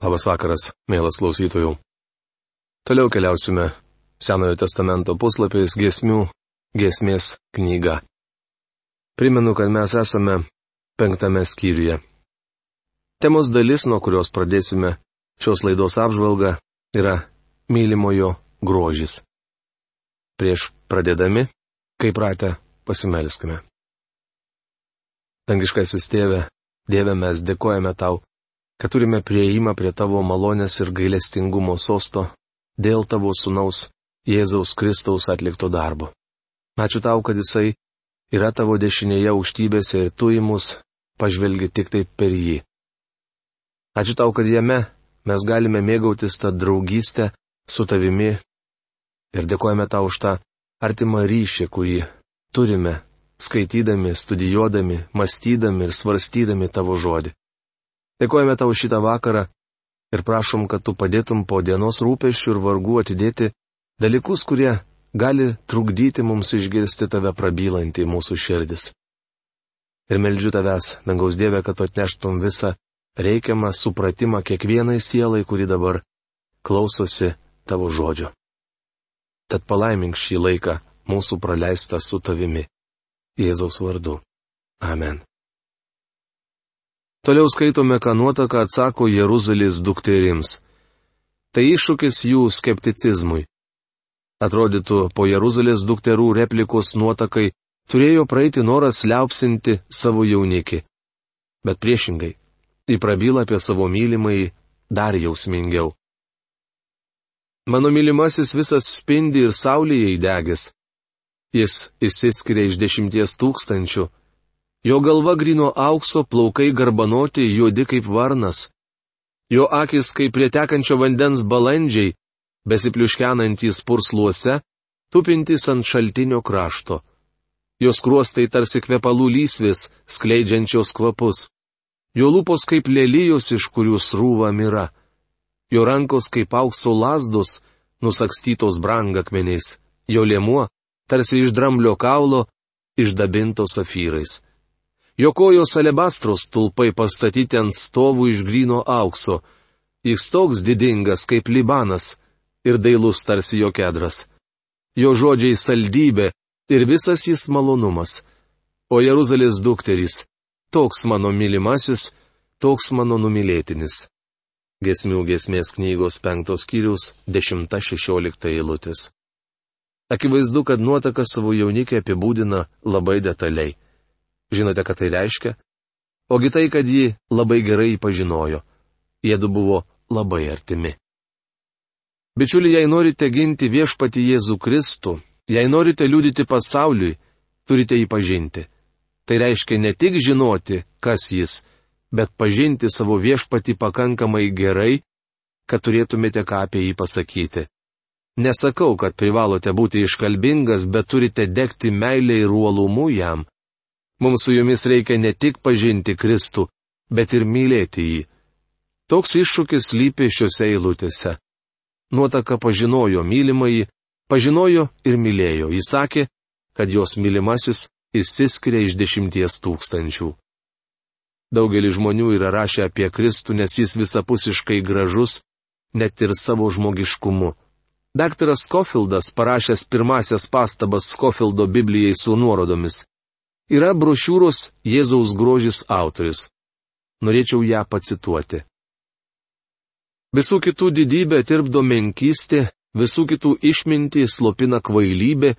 Labas vakaras, mielas klausytojų. Toliau keliausime Senojo testamento puslapiais giesmių giesmės knyga. Primenu, kad mes esame penktame skyriuje. Temos dalis, nuo kurios pradėsime šios laidos apžvalgą, yra mylimojo grožis. Prieš pradėdami, kaip pratę, pasimelskime. Dangiškasis tėve, Dieve mes dėkojame tau kad turime prieimą prie tavo malonės ir gailestingumo sosto dėl tavo sunaus Jėzaus Kristaus atlikto darbo. Ačiū tau, kad jisai yra tavo dešinėje aukštybėse ir tu į mus pažvelgi tik taip per jį. Ačiū tau, kad jame mes galime mėgautis tą draugystę su tavimi ir dėkojame tau už tą artimą ryšį, kurį turime, skaitydami, studijuodami, mąstydami ir svarstydami tavo žodį. Dėkojame tau šitą vakarą ir prašom, kad tu padėtum po dienos rūpešių ir vargų atidėti dalykus, kurie gali trukdyti mums išgirsti tave prabylantį mūsų širdis. Ir meldžiu tavęs, dangaus Dieve, kad atneštum visą reikiamą supratimą kiekvienai sielai, kuri dabar klausosi tavo žodžio. Tad palaimink šį laiką mūsų praleistą su tavimi. Jėzaus vardu. Amen. Toliau skaitome, ką nuotaka atsako Jeruzalės dukterims. Tai iššūkis jų skepticizmui. Atrodytų, po Jeruzalės dukterų replikos nuotakai turėjo praeiti noras liaupsinti savo jaunikį. Bet priešingai, į prabylą apie savo mylimai dar jausmingiau. Mano mylimasis visas spindi ir saulėje įdegęs. Jis išsiskiria iš dešimties tūkstančių, Jo galva grino aukso, plaukai garbanoti, juodi kaip varnas. Jo akis kaip prie tekančio vandens balandžiai, besipliuškenantys pursluose, tupintys ant šaltinio krašto. Jos kruostai tarsi kvepalų lysvis, skleidžiančios kvapus. Jo lūpos kaip lelyjos, iš kurių srūva mira. Jo rankos kaip aukso lasdos, nusakstytos brangakmeniais. Jo liemuo, tarsi iš dramblio kaulo, išdabintos afyrais. Jo kojos alebastros tulpai pastatyti ant stovų iš grino aukso. Jis toks didingas kaip Libanas ir dailus tarsi jo kedras. Jo žodžiai saldybė ir visas jis malonumas. O Jeruzalės dukterys - toks mano mylimasis, toks mano numylėtinis. Gesmių gesmės knygos penktos skyrius 10-16 eilutės. Akivaizdu, kad nuotaka savo jaunikį apibūdina labai detaliai. Žinote, ką tai reiškia? Ogi tai, kad ji labai gerai pažinojo. Jėdu buvo labai artimi. Bičiuliai, jei norite ginti viešpati Jėzų Kristų, jei norite liūdyti pasauliui, turite jį pažinti. Tai reiškia ne tik žinoti, kas jis, bet pažinti savo viešpati pakankamai gerai, kad turėtumėte ką apie jį pasakyti. Nesakau, kad privalote būti iškalbingas, bet turite degti meilę ir uolumu jam, Mums su jumis reikia ne tik pažinti Kristų, bet ir mylėti jį. Toks iššūkis lypi šiuose eilutėse. Nuotaka pažinojo mylimąjį, pažinojo ir mylėjo. Jis sakė, kad jos mylimasis išsiskiria iš dešimties tūkstančių. Daugelis žmonių yra rašę apie Kristų, nes jis visapusiškai gražus, net ir savo žmogiškumu. Daktaras Skofildas parašęs pirmasias pastabas Skofildo Biblijai su nuorodomis yra brošiūros Jėzaus grožis autoris. Norėčiau ją pacituoti. Visų kitų didybė tirpdo menkystė, visų kitų išmintį slopina kvailybė,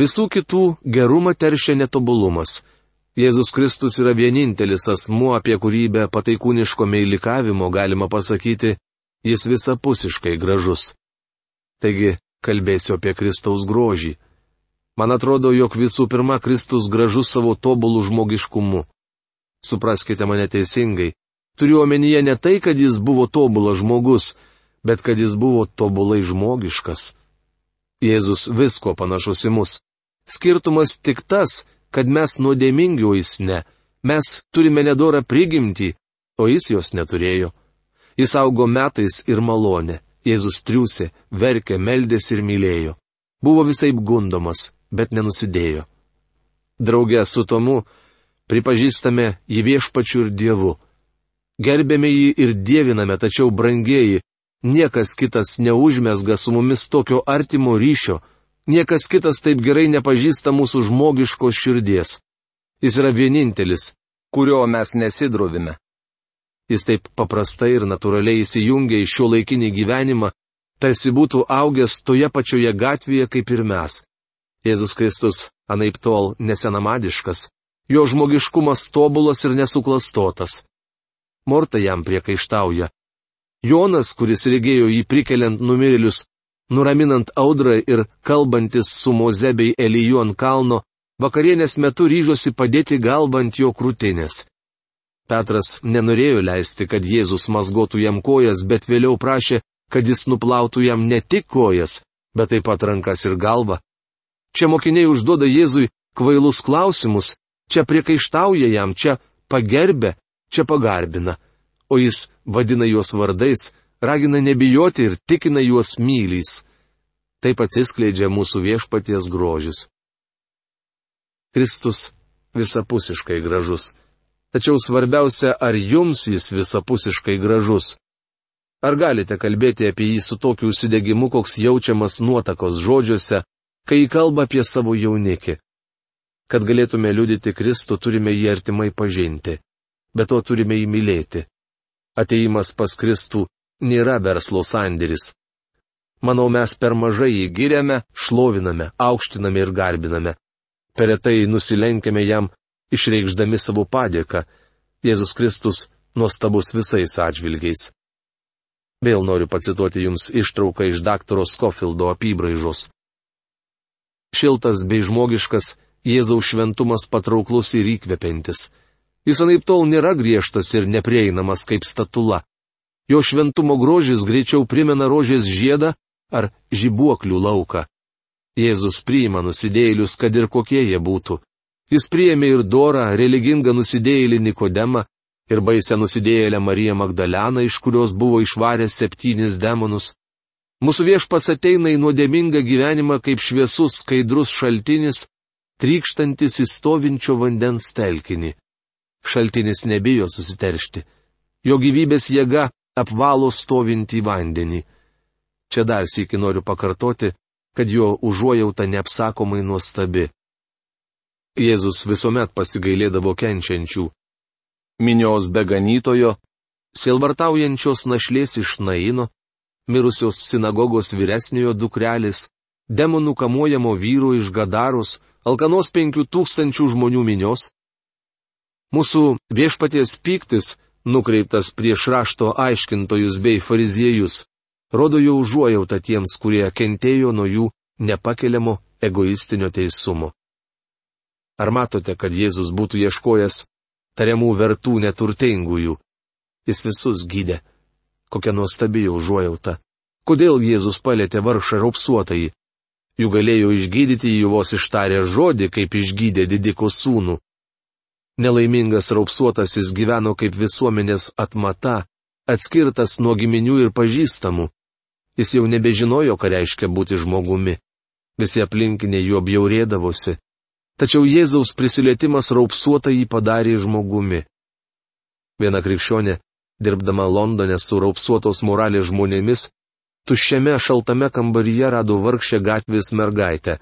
visų kitų gerumą teršia netobulumas. Jėzus Kristus yra vienintelis asmuo, apie kurį be pataikūniško meilikavimo galima pasakyti, jis visapusiškai gražus. Taigi, kalbėsiu apie Kristaus grožį. Man atrodo, jog visų pirma Kristus gražus savo tobulų žmogiškumu. Supraskite mane teisingai. Turiu omenyje ne tai, kad jis buvo tobulas žmogus, bet kad jis buvo tobulai žmogiškas. Jėzus visko panašus į mus. Skirtumas tik tas, kad mes nuodėmingi, o jis ne. Mes turime nedorą prigimtį, o jis jos neturėjo. Jis augo metais ir malonė. Jėzus triūsė, verkė, meldėsi ir mylėjo. Buvo visai gundomas, bet nenusidėjo. Draugė su Tomu pripažįstame jį viešpačiu ir Dievu. gerbėme jį ir dieviname, tačiau brangieji, niekas kitas neužmesga su mumis tokio artimo ryšio, niekas kitas taip gerai nepažįsta mūsų žmogiškos širdies. Jis yra vienintelis, kurio mes nesidrovime. Jis taip paprastai ir natūraliai įsijungia į šio laikinį gyvenimą, tarsi būtų augęs toje pačioje gatvėje kaip ir mes. Jėzus Kristus anaip tol nesenamadiškas, jo žmogiškumas tobulas ir nesuklastotas. Morta jam priekaištauja. Jonas, kuris regėjo jį prikeliant numirėlius, nuraminant audrą ir kalbantis su Moze bei Eliju ant kalno, vakarienės metu ryžosi padėti galbą ant jo krūtinės. Petras nenorėjo leisti, kad Jėzus mazgotų jam kojas, bet vėliau prašė, kad jis nuplautų jam ne tik kojas, bet taip pat rankas ir galvą. Čia mokiniai užduoda Jėzui kvailus klausimus, čia priekaištauja jam, čia pagerbė, čia pagarbina, o jis vadina juos vardais, ragina nebijoti ir tikina juos mylys. Taip atsiskleidžia mūsų viešpaties grožis. Kristus visapusiškai gražus. Tačiau svarbiausia, ar jums jis visapusiškai gražus. Ar galite kalbėti apie jį su tokiu užsidegimu, koks jaučiamas nuotakos žodžiuose, kai kalba apie savo jaunikį? Kad galėtume liudyti Kristų, turime jį artimai pažinti. Be to turime jį mylėti. Ateimas pas Kristų nėra verslo sandėris. Manau, mes per mažai jį giriame, šloviname, aukštiname ir garbiname. Per retai nusilenkiame jam išreikšdami savo padėką. Jėzus Kristus nuostabus visais atžvilgiais. Vėl noriu pacituoti Jums ištrauką iš daktaro Skofildo apibraižos. Šiltas bei žmogiškas Jėzaus šventumas patrauklus ir įkvepiantis. Jis anaip tol nėra griežtas ir neprieinamas kaip statula. Jo šventumo grožis greičiau primena rožės žiedą ar žibuoklių lauką. Jėzus priima nusidėjėlius, kad ir kokie jie būtų. Jis priėmė ir dorą, religingą nusidėjėlį Nikodemą ir baisę nusidėjėlę Mariją Magdaleną, iš kurios buvo išvaręs septynis demonus. Mūsų viešpats ateina į nuodėmingą gyvenimą kaip šviesus, skaidrus šaltinis, trykštantis į stovinčio vandens telkinį. Šaltinis nebijo susiteršti. Jo gyvybės jėga apvalo stovintį vandenį. Čia dar sėki noriu pakartoti, kad jo užuojauta neapsakomai nuostabi. Jėzus visuomet pasigailėdavo kenčiančių. Minios beganytojo, silvartaujančios našlės iš Naino, mirusios sinagogos vyresniojo dukrelis, demonų kamuojamo vyro iš Gadarus, alkanos penkių tūkstančių žmonių minios. Mūsų viešpaties piktis, nukreiptas prieš rašto aiškintojus bei fariziejus, rodo jau užuojautą tiems, kurie kentėjo nuo jų nepakeliamo egoistinio teisumo. Ar matote, kad Jėzus būtų ieškojęs tariamų vertų neturtingųjų? Jis visus gydė. Kokia nuostabi užuojauta. Kodėl Jėzus palėtė vargšą raupsuotąjį? Jų galėjo išgydyti jį vos ištarę žodį, kaip išgydė didiko sūnų. Nelaimingas raupsuotasis gyveno kaip visuomenės atmata, atskirtas nuo giminių ir pažįstamų. Jis jau nebežinojo, ką reiškia būti žmogumi. Visi aplinkiniai juo bjaurėdavosi. Tačiau Jėzaus prisilietimas raupsuotą jį padarė žmogumi. Viena krikščionė, dirbdama Londone su raupsuotos moralės žmonėmis, tuščiame šaltame kambaryje rado vargšę gatvės mergaitę.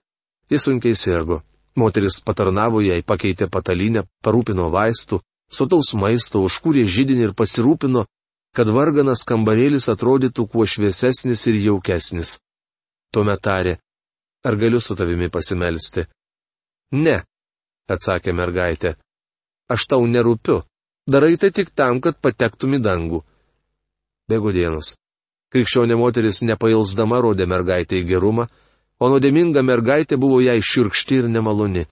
Jis sunkiai sirgo. Moteris patarnavo jai, pakeitė patalinę, parūpino vaistų, sotaus maisto, užkūrė žydinį ir pasirūpino, kad varganas kambarėlis atrodytų kuo šviesesnis ir jaukesnis. Tuomet tarė, ar galiu su tavimi pasimelsti? Ne, atsakė mergaitė. Aš tau nerūpiu. Darai tai tik tam, kad patektum į dangų. Bėgo dienos. Krikščionė moteris nepailsdama rodė mergaitę į gerumą, o nuodėminga mergaitė buvo jai širkšti ir nemaloni.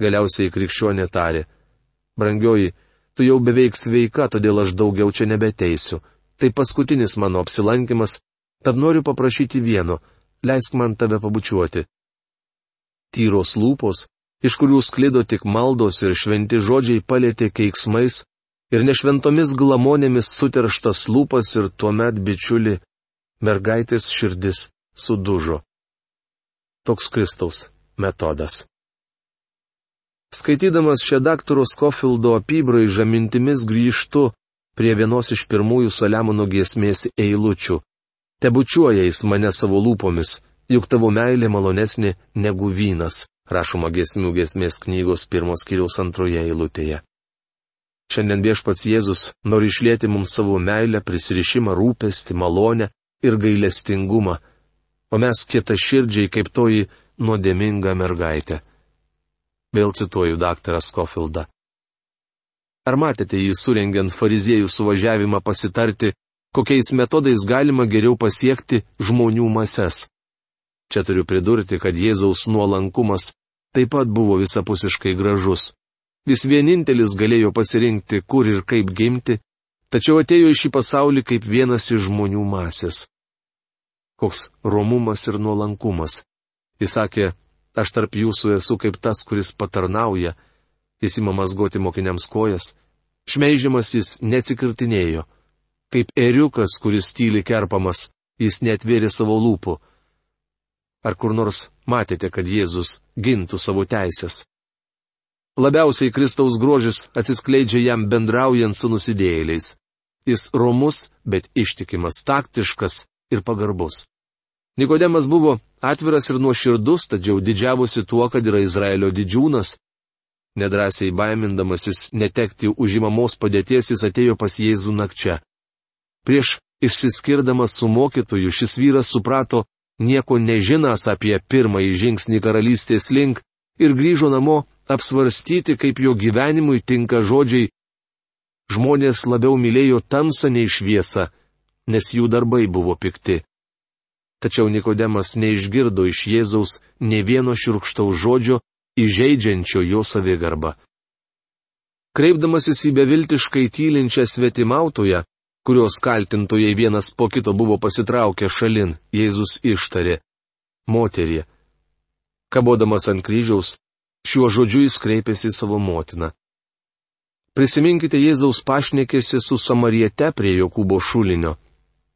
Galiausiai krikščionė tarė. Brangioji, tu jau beveik sveika, todėl aš daugiau čia nebeteisiu. Tai paskutinis mano apsilankimas, tad noriu paprašyti vieno - leisk man tave pabučiuoti tyros lūpos, iš kurių sklido tik maldos ir šventi žodžiai palėtė keiksmais ir nešventomis glamonėmis suterštas lūpas ir tuomet bičiuli mergaitės širdis sudužo. Toks Kristaus metodas. Skaitydamas šią daktaro Skofildo apibraižą mintimis grįžtu prie vienos iš pirmųjų Saliamono giesmės eilučių. Tebučiuoja jis mane savo lūpomis, juk tavo meilė malonesnė negu vynas, rašoma giesmių giesmės knygos pirmos kiriaus antroje eilutėje. Šiandien viešpats Jėzus nori išlėti mums savo meilę, prisirišimą, rūpestį, malonę ir gailestingumą, o mes kieta širdžiai kaip toji nuodėminga mergaitė. Vėl cituoju daktarą Skofildą. Ar matėte jį surengiant fariziejų suvažiavimą pasitarti, kokiais metodais galima geriau pasiekti žmonių mases? Čia turiu pridurti, kad Jėzaus nuolankumas taip pat buvo visapusiškai gražus. Jis vienintelis galėjo pasirinkti, kur ir kaip gimti, tačiau atėjo į šį pasaulį kaip vienas iš žmonių masės. Koks romumas ir nuolankumas. Jis sakė, aš tarp jūsų esu kaip tas, kuris patarnauja, jis įmamas goti mokiniams kojas, šmeižiamas jis neatsikirtinėjo, kaip eriukas, kuris tyli kerpamas, jis netvėrė savo lūpų. Ar kur nors matėte, kad Jėzus gintų savo teisės? Labiausiai Kristaus grožis atsiskleidžia jam bendraujant su nusidėjėliais. Jis romus, bet ištikimas, taktiškas ir pagarbus. Nikodemas buvo atviras ir nuoširdus, tačiau didžiavosi tuo, kad yra Izraelio didžiūnas. Nedrasiai baimindamasis netekti užimamos padėties jis atėjo pas Jėzų nakčia. Prieš išsiskirdamas su mokytoju šis vyras suprato, nieko nežinas apie pirmąjį žingsnį karalystės link ir grįžo namo apsvarstyti, kaip jo gyvenimui tinka žodžiai. Žmonės labiau mylėjo tamsą nei šviesą, nes jų darbai buvo pikti. Tačiau Nikodemas neišgirdo iš Jėzaus ne vieno širkštaus žodžio, įžeidžiančio jo savigarbą. Kreipdamasis į beviltiškai tylinčią svetimautoją, kurios kaltintojai vienas po kito buvo pasitraukę šalin, Jėzus ištarė - moterie. Kabodamas ant kryžiaus, šiuo žodžiu jis kreipėsi į savo motiną. Prisiminkite Jėzaus pašnekėsi su Samariete prie Jokūbo šulinio.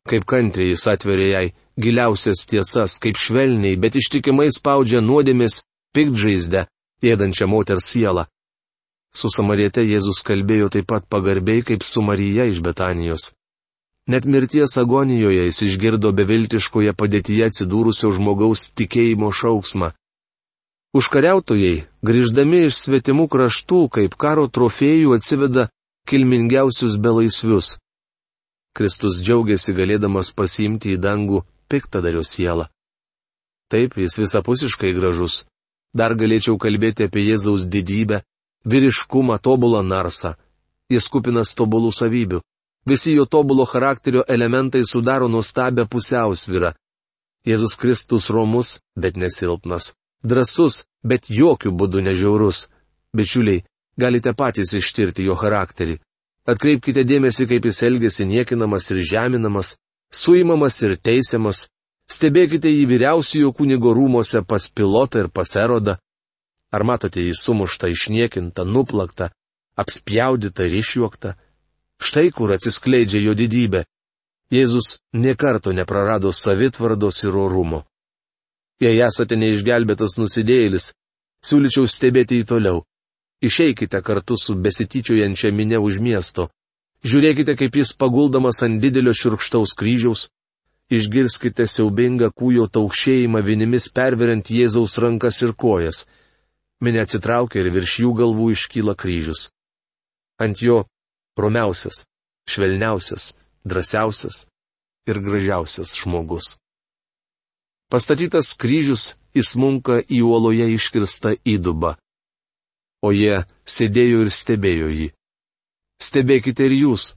Kaip kantriai jis atverė jai giliausias tiesas, kaip švelniai, bet ištikimai spaudžia nuodėmis pikdžaizdę, ėdančią moters sielą. Su Samariete Jėzus kalbėjo taip pat pagarbiai kaip su Marija iš Betanijos. Net mirties agonijoje jis išgirdo beviltiškoje padėtyje atsidūrusio žmogaus tikėjimo šauksmą. Užkariautojai, grįždami iš svetimų kraštų, kaip karo trofėjų atsiveda kilmingiausius belaisvius. Kristus džiaugiasi galėdamas pasimti į dangų piktadario sielą. Taip, jis visapusiškai gražus. Dar galėčiau kalbėti apie Jėzaus didybę, vyriškumą, tobulą narsą. Jis kupinas tobulų savybių. Visi jo tobulo charakterio elementai sudaro nuostabią pusiausvyrą. Jėzus Kristus romus, bet nesilpnas. Drasus, bet jokių būdų nežiaurus. Bičiuliai, galite patys ištirti jo charakterį. Atkreipkite dėmesį, kaip jis elgesi niekinamas ir žeminamas, suimamas ir teisiamas, stebėkite jį vyriausiojo kunigo rūmose pas pilotą ir pas erodą. Ar matote jį sumuštą, išniekintą, nuplaktą, apspjaudytą ir išjuoktą? Štai kur atsiskleidžia jo didybė. Jėzus niekarto neprarado savitvardos ir orumo. Jei esate neišgelbėtas nusidėjėlis, siūlyčiau stebėti jį toliau. Išeikite kartu su besityčiojančia minė už miesto. Žiūrėkite, kaip jis paguldamas ant didelio širkštaus kryžiaus. Išgirskite siaubingą kūjo taukšėjimą vinimis perveriant Jėzaus rankas ir kojas. Minė atsitraukia ir virš jų galvų iškyla kryžius. Ant jo romiausias, švelniausias, drąsiausias ir gražiausias žmogus. Pastatytas kryžius įsmunka į uoloje iškirstą įdubą. O jie sėdėjo ir stebėjo jį stebėkite ir jūs.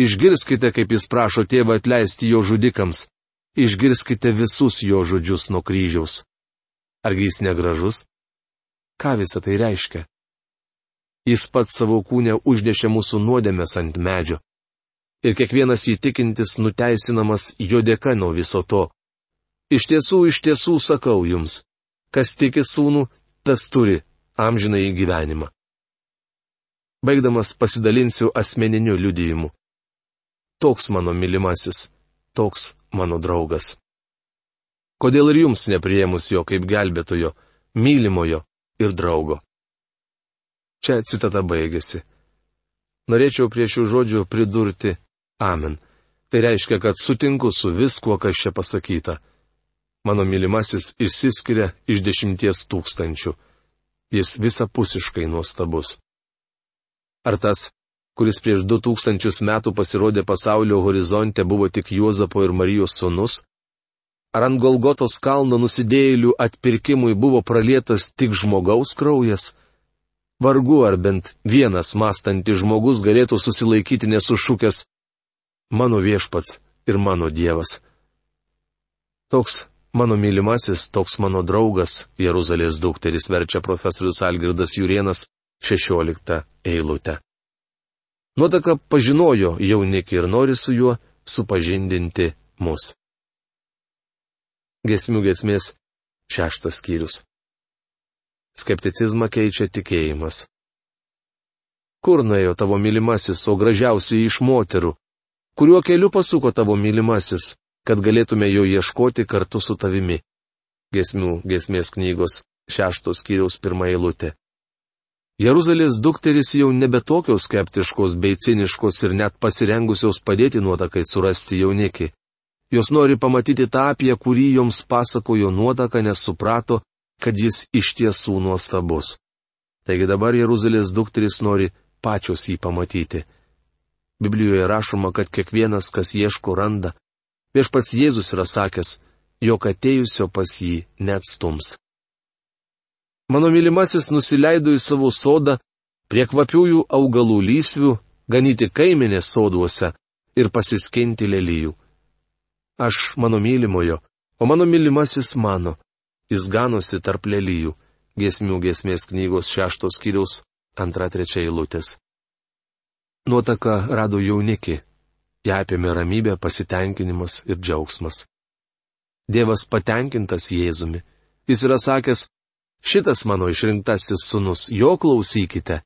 Išgirskite, kaip jis prašo tėvą atleisti jo žudikams. Išgirskite visus jo žodžius nuo kryžiaus. Argi jis negražus? Ką visa tai reiškia? Jis pats savo kūnę užnešė mūsų nuodėmės ant medžio. Ir kiekvienas įtikintis nuteisinamas jo dėka nuo viso to. Iš tiesų, iš tiesų sakau jums, kas tiki sūnų, tas turi amžinai gyvenimą. Baigdamas pasidalinsiu asmeniniu liudijimu. Toks mano mylimasis, toks mano draugas. Kodėl ir jums neprieimus jo kaip gelbėtojo, mylimojo ir draugo? Čia citata baigėsi. Norėčiau prie šių žodžių pridurti Amen. Tai reiškia, kad sutinku su viskuo, kas čia pasakyta. Mano mylimasis išsiskiria iš dešimties tūkstančių. Jis visapusiškai nuostabus. Ar tas, kuris prieš du tūkstančius metų pasirodė pasaulio horizonte, buvo tik Juozapo ir Marijos sunus? Ar ant Golgotos kalno nusidėjėlių atpirkimui buvo pralietas tik žmogaus kraujas? Vargu ar bent vienas mąstantis žmogus galėtų susilaikyti nesušūkęs mano viešpats ir mano Dievas. Toks mano mylimasis, toks mano draugas, Jeruzalės dukteris verčia profesorius Algirdas Jurienas 16 eilutę. Nuotaka pažinojo jaunikį ir nori su juo supažindinti mus. Gesmių gesmės šeštas skyrius. Skepticizmą keičia tikėjimas. Kur nuėjo tavo mylimasis, o gražiausiai iš moterų, Kuriuo keliu pasuko tavo mylimasis, kad galėtume jo ieškoti kartu su tavimi? Gesmių gesmės knygos šeštos kiriaus pirmą eilutę. Jeruzalės dukteris jau nebe tokios skeptiškos bei ciniškos ir net pasirengusios padėti nuotakai surasti jaunikį. Jos nori pamatyti tą, apie kurį joms pasakojo nuotaka, nes suprato, kad jis iš tiesų nuostabus. Taigi dabar Jeruzalės dukteris nori pačios jį pamatyti. Biblijoje rašoma, kad kiekvienas, kas ieško, randa. Viešpats Jėzus yra sakęs, jog atėjusio pas jį neatstums. Mano mylimasis nusileido į savo sodą, prie kvapiųjų augalų lysvių, ganyti kaiminės soduose ir pasiskinti lelyjų. Aš mano mylimojo, o mano mylimasis mano, jis ganosi tarp lelyjų, giesmių giesmės knygos šeštos kiriaus antra trečia eilutės. Nuotaka rado jaunikį. Ja apėmė ramybė, pasitenkinimas ir džiaugsmas. Dievas patenkintas Jėzumi. Jis yra sakęs, šitas mano išrinktasis sunus, jo klausykite.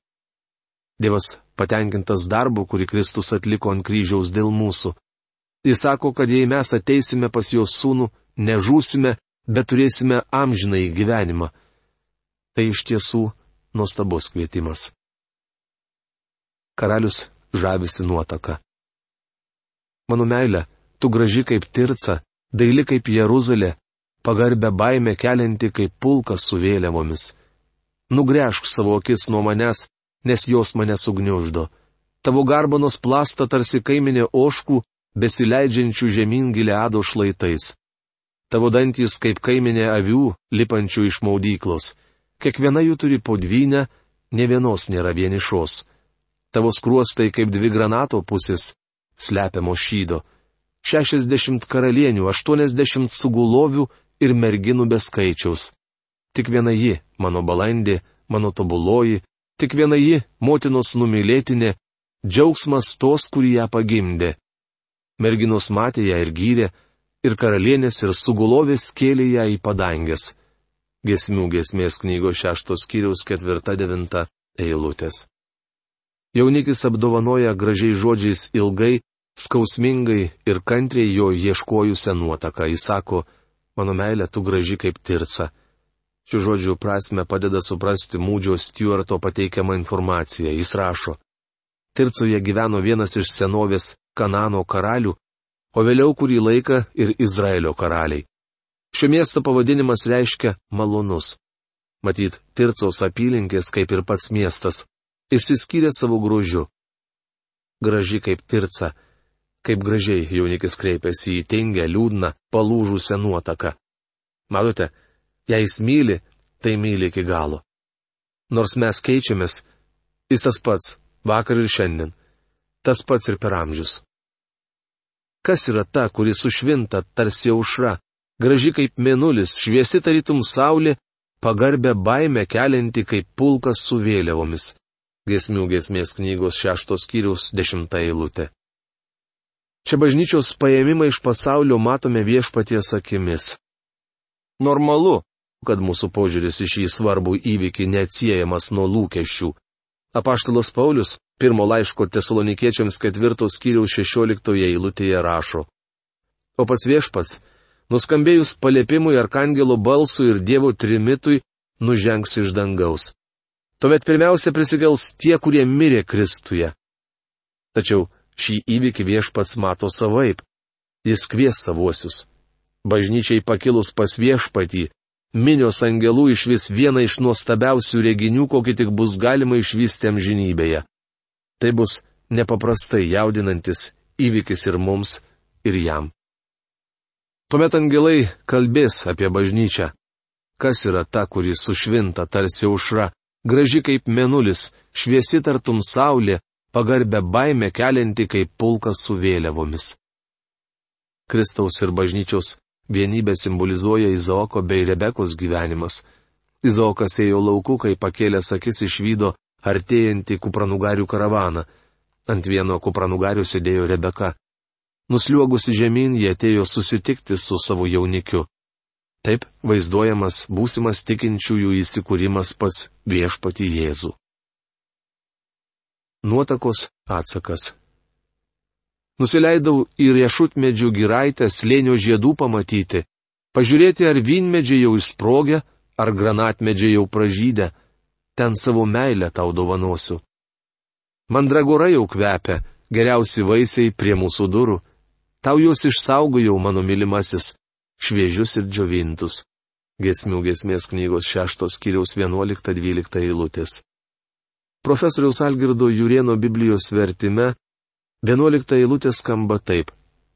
Dievas patenkintas darbu, kurį Kristus atliko ant kryžiaus dėl mūsų. Jis sako, kad jei mes ateisime pas jo sūnų, nežūsime, bet turėsime amžinai gyvenimą. Tai iš tiesų nuostabus kvietimas karalius žavisi nuotaka. Mano meilė, tu graži kaip tirca, daili kaip Jeruzalė, pagarbę baimę kelianti kaip pulkas su vėliavomis. Nugręžk savo akis nuo manęs, nes jos mane sugniuždo. Tavo garbanos plasta tarsi kaiminė oškų, besileidžiančių žemyn gileado šlaitais. Tavo dantys kaip kaiminė avių, lipančių iš maudyklos. Kiekviena jų turi po dvynę, ne vienos nėra vienišos. Tavo skruostai kaip dvi granato pusės, slepiamo šydo. Šešiasdešimt karalienių, aštuoniasdešimt sugulovių ir merginų be skaičiaus. Tik viena ji, mano balandė, mano tobuloji, tik viena ji, motinos numylėtinė, džiaugsmas tos, kurį ją pagimdė. Merginos matė ją ir gyrė, ir karalienės ir sugulovės kėlė ją į padangęs. Gesmių gesmės knygos šeštos kiriaus ketvirta devinta eilutės. Jaunikis apdovanoja gražiai žodžiais ilgai, skausmingai ir kantriai jo ieškojusią nuotaką. Jis sako, mano meilė, tu graži kaip tirca. Šių žodžių prasme padeda suprasti Mūdžio Stuarto pateikiamą informaciją. Jis rašo, Tircoje gyveno vienas iš senovės Kanano karalių, o vėliau kurį laiką ir Izraelio karaliai. Šio miesto pavadinimas reiškia malonus. Matyt, Tircos apylinkės, kaip ir pats miestas, išsiskyrė savo grožiu. Graži kaip tirca, kaip gražiai jaunikis kreipėsi į tingę, liūdną, palūžusią nuotaką. Matote, jei jis myli, tai myli iki galo. Nors mes keičiamės, jis tas pats, vakar ir šiandien, tas pats ir per amžius. Kas yra ta, kuri sušvinta tarsi aušra, graži kaip mėnulis, šviesi tarytum saulė, pagarbę baimę kelianti kaip pulkas su vėliavomis. Gesmių gesmės knygos šeštos skyriaus dešimta eilutė. Čia bažnyčios paėmimai iš pasaulio matome viešpaties akimis. Normalu, kad mūsų požiūris į šį svarbų įvykį neatsiejamas nuo lūkesčių. Apaštalos Paulius pirmo laiško tesalonikiečiams ketvirtos skyriaus šešioliktoje eilutėje rašo. O pats viešpats, nuskambėjus paliepimui arkangelo balsui ir Dievo trimitui, nužengs iš dangaus. Tuomet pirmiausia prisigals tie, kurie mirė Kristuje. Tačiau šį įvykį viešpats mato savaip. Jis kvies savuosius. Bažnyčiai pakilus pas viešpatį, minios angelų iš vis viena iš nuostabiausių reginių, kokį tik bus galima išvysti amžinybėje. Tai bus nepaprastai jaudinantis įvykis ir mums, ir jam. Tuomet angelai kalbės apie bažnyčią. Kas yra ta, kuri sušvinta tarsi aušra, graži kaip menulis, šviesi tartum saulė, pagarbę baimę kelianti kaip pulkas su vėliavomis. Kristaus ir bažnyčios vienybę simbolizuoja Izaoko bei Rebekos gyvenimas. Izaokas ėjo lauku, kai pakėlęs akis išvydo artėjantį kupranugarių karavaną. Ant vieno kupranugarių sėdėjo Rebeka. Nusliuogusi žemyn, jie atėjo susitikti su savo jaunikiu. Taip vaizduojamas būsimas tikinčiųjų įsikūrimas pas viešpati Jėzų. Nuotakos atsakas. Nusileidau į riešutmedžių giraitę slėnio žiedų pamatyti, pažiūrėti ar vynmedžiai jau išsprogę, ar granatmedžiai jau pražydę, ten savo meilę tau dovanosiu. Mandragora jau kvepia, geriausi vaisiai prie mūsų durų, tau juos išsaugojau, mano mylimasis, šviežius ir džiovintus. Gesmių gesmės knygos 6 skyriaus 11-12 eilutės. Profesoriaus Algirdo Jurieno Biblijos vertime 11 eilutė skamba taip.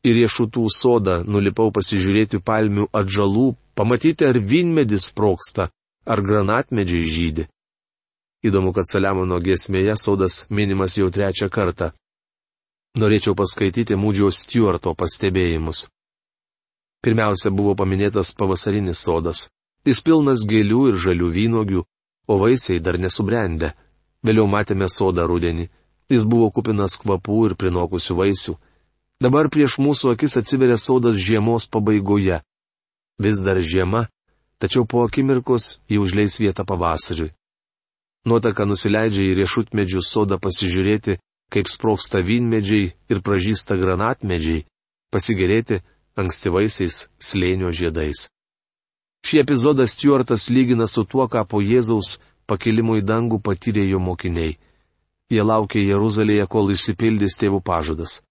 Ir riešutų sodą nulipau pasižiūrėti palmių atžalų, pamatyti ar vynmedis proksta, ar granatmedžiai žydi. Įdomu, kad Saliamono giesmėje sodas minimas jau trečią kartą. Norėčiau paskaityti Mūdžio Stuarto pastebėjimus. Pirmiausia buvo paminėtas pavasarinis sodas. Jis pilnas gėlių ir žalių vynogių, o vaisiai dar nesubrendę. Vėliau matėme sodą rudenį. Jis buvo kupinas kvapų ir prinokusių vaisių. Dabar prieš mūsų akis atsiveria sodas žiemos pabaigoje. Vis dar žiema, tačiau po akimirkos jį užleis vietą pavasariui. Nuotaka nusileidžia į riešutmedžių sodą pasižiūrėti, kaip sproksta vynmedžiai ir pražįsta granatmedžiai, pasigėrėti, ankstyvaisiais slėnio žiedais. Šį epizodą Stuartas lygina su tuo, ką po Jėzaus pakilimo į dangų patyrė jo mokiniai. Jie laukė Jeruzalėje, kol išsipildys tėvų pažadas.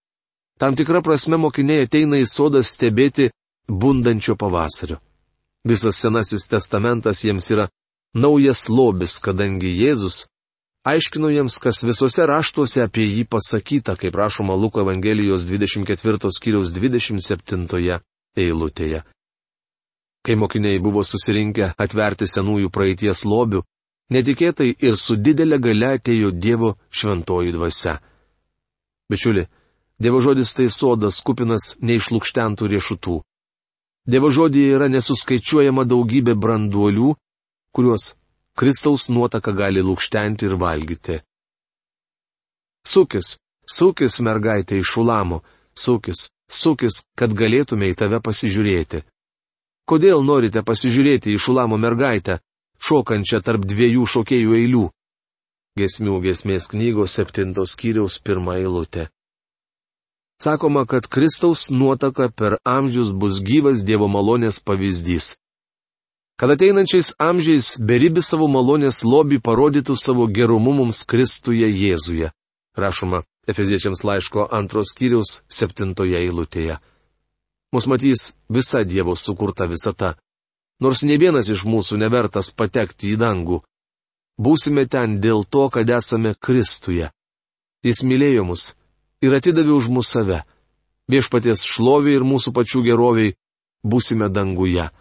Tam tikra prasme mokiniai ateina į sodą stebėti bundančio pavasario. Visas Senasis testamentas jiems yra naujas lobis, kadangi Jėzus aiškino jiems, kas visuose raštuose apie jį pasakyta, kaip rašoma Luko Evangelijos 24 skyriaus 27 eilutėje. Kai mokiniai buvo susirinkę atverti senųjų praeities lobių, netikėtai ir su didelė gale atėjo Dievo šventoji dvasia. Bičiuli, Dievo žodis tai sodas kupinas neišlūkštentų riešutų. Dievo žodėje yra nesuskaičiuojama daugybė branduolių, kuriuos Kristaus nuotaka gali lūkštenti ir valgyti. Sukis, sukis mergaitė iš Šulamo, sukis, sukis, kad galėtume į tave pasižiūrėti. Kodėl norite pasižiūrėti į Šulamo mergaitę, šokančią tarp dviejų šokėjų eilių? Gesmių gesmės knygos septintos skyriaus pirmą eilutę. Sakoma, kad Kristaus nuotaka per amžius bus gyvas Dievo malonės pavyzdys kad ateinančiais amžiais beribis savo malonės lobį parodytų savo gerumu mums Kristuje Jėzuje. Rašoma Efeziečiams laiško antros skyriaus septintoje eilutėje. Mus matys visa Dievo sukurta visata. Nors ne vienas iš mūsų nevertas patekti į dangų. Būsime ten dėl to, kad esame Kristuje. Jis mylėjo mus ir atidavė už mūsų save. Viešpaties šloviai ir mūsų pačių geroviai būsime danguje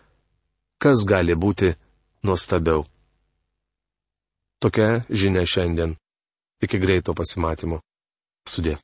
kas gali būti nuostabiau. Tokia žinia šiandien. Iki greito pasimatymo. Sudė.